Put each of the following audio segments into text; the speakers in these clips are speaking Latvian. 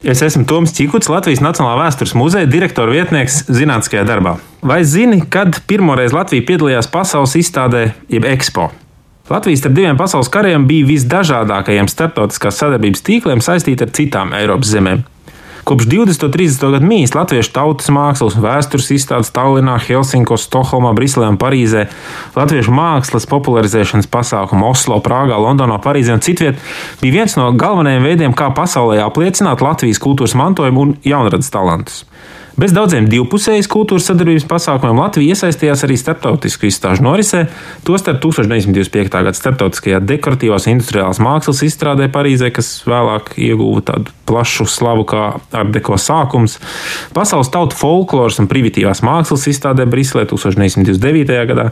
Es esmu Toms Čikuts, Latvijas Nacionālā vēstures muzeja direktora vietnieks zinātniskajā darbā. Vai zini, kad pirmoreiz Latvija piedalījās pasaules izstādē, jeb Expo? Latvijas starp diviem pasaules kariem bija visdažādākajiem starptautiskās sadarbības tīkliem saistīta ar citām Eiropas zemēm. Kopš 20. un 30. gadu mīs latviešu tautas mākslas un vēstures izstādes Tallinā, Helsinkos, Stokholmā, Briselē un Parīzē, latviešu mākslas popularizēšanas pasākumu Oslo, Prāgā, Londonā, Parīzē un citviet bija viens no galvenajiem veidiem, kā pasaulē apliecināt Latvijas kultūras mantojumu un jaunradas talantus. Bez daudziem divpusējas kultūras sadarbības pasākumiem Latvija iesaistījās arī starptautisku izstāžu norisē, tostarp 1925. gada starptautiskajā dekoratīvās industriālās mākslas izstrādē Parīzē, kas vēlāk ieguva tādu plašu slavu kā Ardeko sākums, pasaules tautu folkloras un primitīvās mākslas izstādē Briselē 1929. gadā.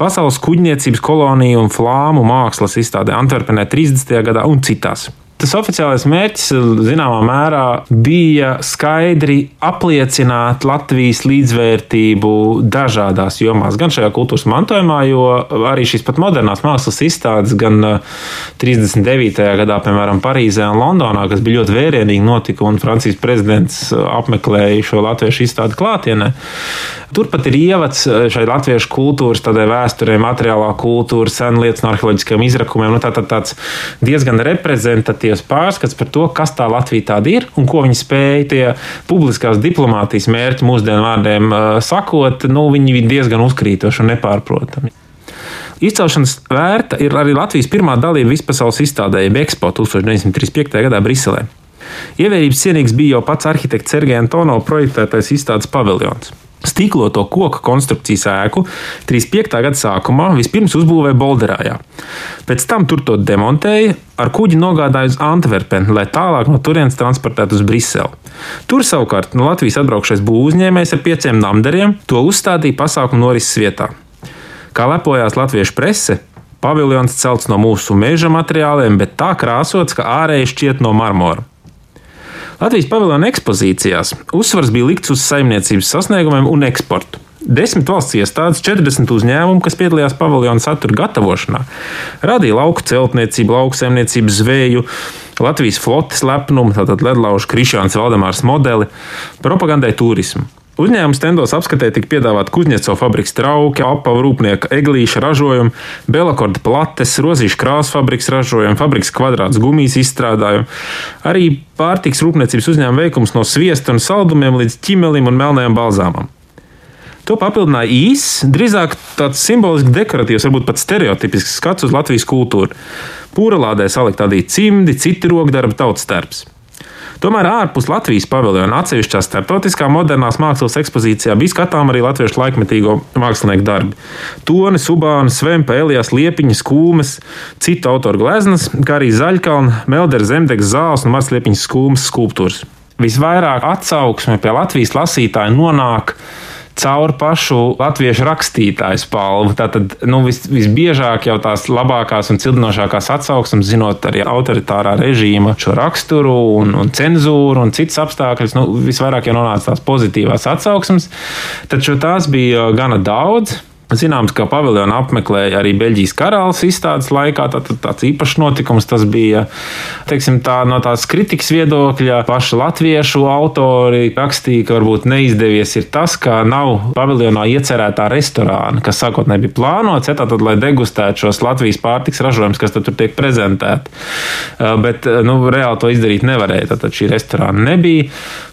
Pasaules kuģniecības koloniju un flāmu mākslas izstādē Antverpenē 30. gadā un citās. Tas oficiālais mērķis zināmā mērā bija skaidri apliecināt Latvijas līdzvērtību dažādās jomās, gan šajā kultūras mantojumā, jo arī šīs pat modernās mākslas izstādes, gan 39. Uh, gadā, piemēram, Parīzē un Londonā, kas bija ļoti vērienīgi notika, un Francijas prezidents uh, apmeklēja šo latviešu izstādi klātienē. Turpat ir ievads uh, šai latviešu kultūras, tādai vēsturē, materiālā kultūra, senlietas un arheoloģiskiem izrakumiem. Nu, tā, tā, tāds diezgan reprezentatīvs objektīvs pārskats par to, kas tā Latvija tāda ir un ko viņi spēja tie publiskās diplomātijas mērķi mūsdienu vārdiem sakot, nu, viņi ir diezgan uzkrītoši un nepārprotami. Izcelšanas vērta ir arī Latvijas pirmā dalība vispasaules izstādē, jeb Expo 1935. gadā Briselē. Ievērības cienīgs bija jau pats arhitekts Sergejs Antonovs projektētais izstādes paviljons. Stīkloto koku konstrukcijas ēku 35. gada sākumā vispirms uzbūvēja Bolderājā. Pēc tam tur to demontēja, ar kuģi nogādāja uz Antverpeni, lai tālāk no turienes transportētu uz Briseli. Tur savukārt no Latvijas atbraukšais būvniecējs ar pieciem namdariem to uzstādīja pasākumu norises vietā. Kā lepojās latviešu prese, paviljons celts no mūsu meža materiāliem, bet tā krāsots, ka ārēji šķiet no marmora. Latvijas paviljona ekspozīcijās uzsvars bija likts uz saimniecības sasniegumiem un eksportu. Desmit valsts iestādes, 40 uzņēmumu, kas piedalījās paviljona satura gatavošanā, radīja lauku celtniecību, lauksaimniecību, zvēju, Latvijas flotes lepnumu, tātad ledlaužu Krišāns Valdemārs modeli, propagandai turismu. Uzņēmuma stendos apskatē tika piedāvāta Kuzņeco fabriks trauki, apavu rūpnieka eglīša ražojumi, Belakorda plates, rozīšu krāsu fabriks ražojumi, fabriks kvadrāts gumijas izstrādājumi, arī pārtiks rūpniecības uzņēmuma veikums no sviesta un saldumiem līdz ķimelim un melnajām balzāmām. To papildināja īss, drīzāk tāds simboliski dekoratīvs, varbūt pat stereotipisks skats uz Latvijas kultūru. Pūralādē salikt tādi cimdi, citi rokdarbi, tautas darbs. Tomēr ārpus Latvijas paviljona atsevišķā starptautiskā modernās mākslas ekspozīcijā bija skatām arī latviešu laikmetīgo mākslinieku darbi. Toni, Subāna, Svempa, Elijas, Liepiņas, Kūmes, citu autoru gleznas, kā arī Zaļkalna, Meldera, Zemdegs, Zāles un Mars Liepiņas skūmas skulptūras. Visvairāk atsauksme pie Latvijas lasītāja nonāk caur pašu latviešu rakstītāju spalvu. Tātad nu, vis, visbiežāk jau tās labākās un cildinošākās atsauksmes, zinot arī autoritārā režīma šo raksturu un, un cenzūru un citas apstākļus, nu, visvairāk jau nonāca tās pozitīvās atsauksmes. Taču tās bija gana daudz. Zināms, ka paviljonu apmeklēja arī Beļģijas karalis izstādes laikā. Tā, tā, tāds īpašs notikums tas bija. Teiksim, tā, no tās kritikas viedokļa paši latviešu autori rakstīja, ka varbūt neizdevies tas, ka nav paviljonā iecerētā restorāna, kas sākotnēji bija plānots, ja, tātad, lai degustētu šos Latvijas pārtiks ražojumus, kas tur tiek prezentēti. Uh, bet nu, reāli to izdarīt nevarēja. Tad šī restorāna nebija.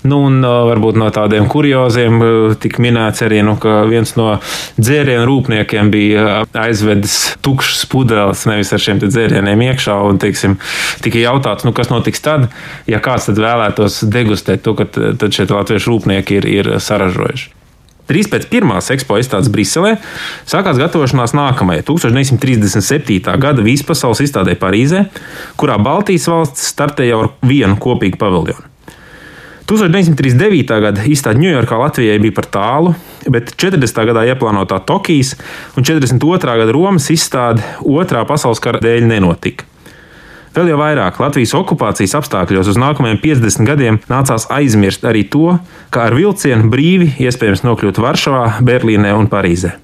Nu, un uh, varbūt no tādiem kurioziem uh, tika minēts arī, nu, ka viens no dzērienu rūpniekiem bija aizvedis tukšas pudeles, nevis ar šiem dzērieniem iekšā. Un, teiksim, tika jautāts, nu, kas notiks tad, ja kāds vēlētos degustēt to, ka tad šie latviešu rūpnieki ir, ir saražojuši. Drīz pēc pirmās ekspo izstādes Briselē sākās gatavošanās nākamajai 1937. gada vispasaules izstādē Parīzē, kurā Baltijas valsts startēja ar vienu kopīgu paviljonu. 1939. gada izstāde Ņujorkā Latvijai bija par tālu, bet 40. gadā ieplānotā Tokijas un 42. gada Romas izstāde otrā pasaules kara dēļ nenotika. Vēl jau vairāk Latvijas okupācijas apstākļos uz nākamajiem 50 gadiem nācās aizmirst arī to, ka ar vilcienu brīvi iespējams nokļūt Varšavā, Berlīnē un Parīzē.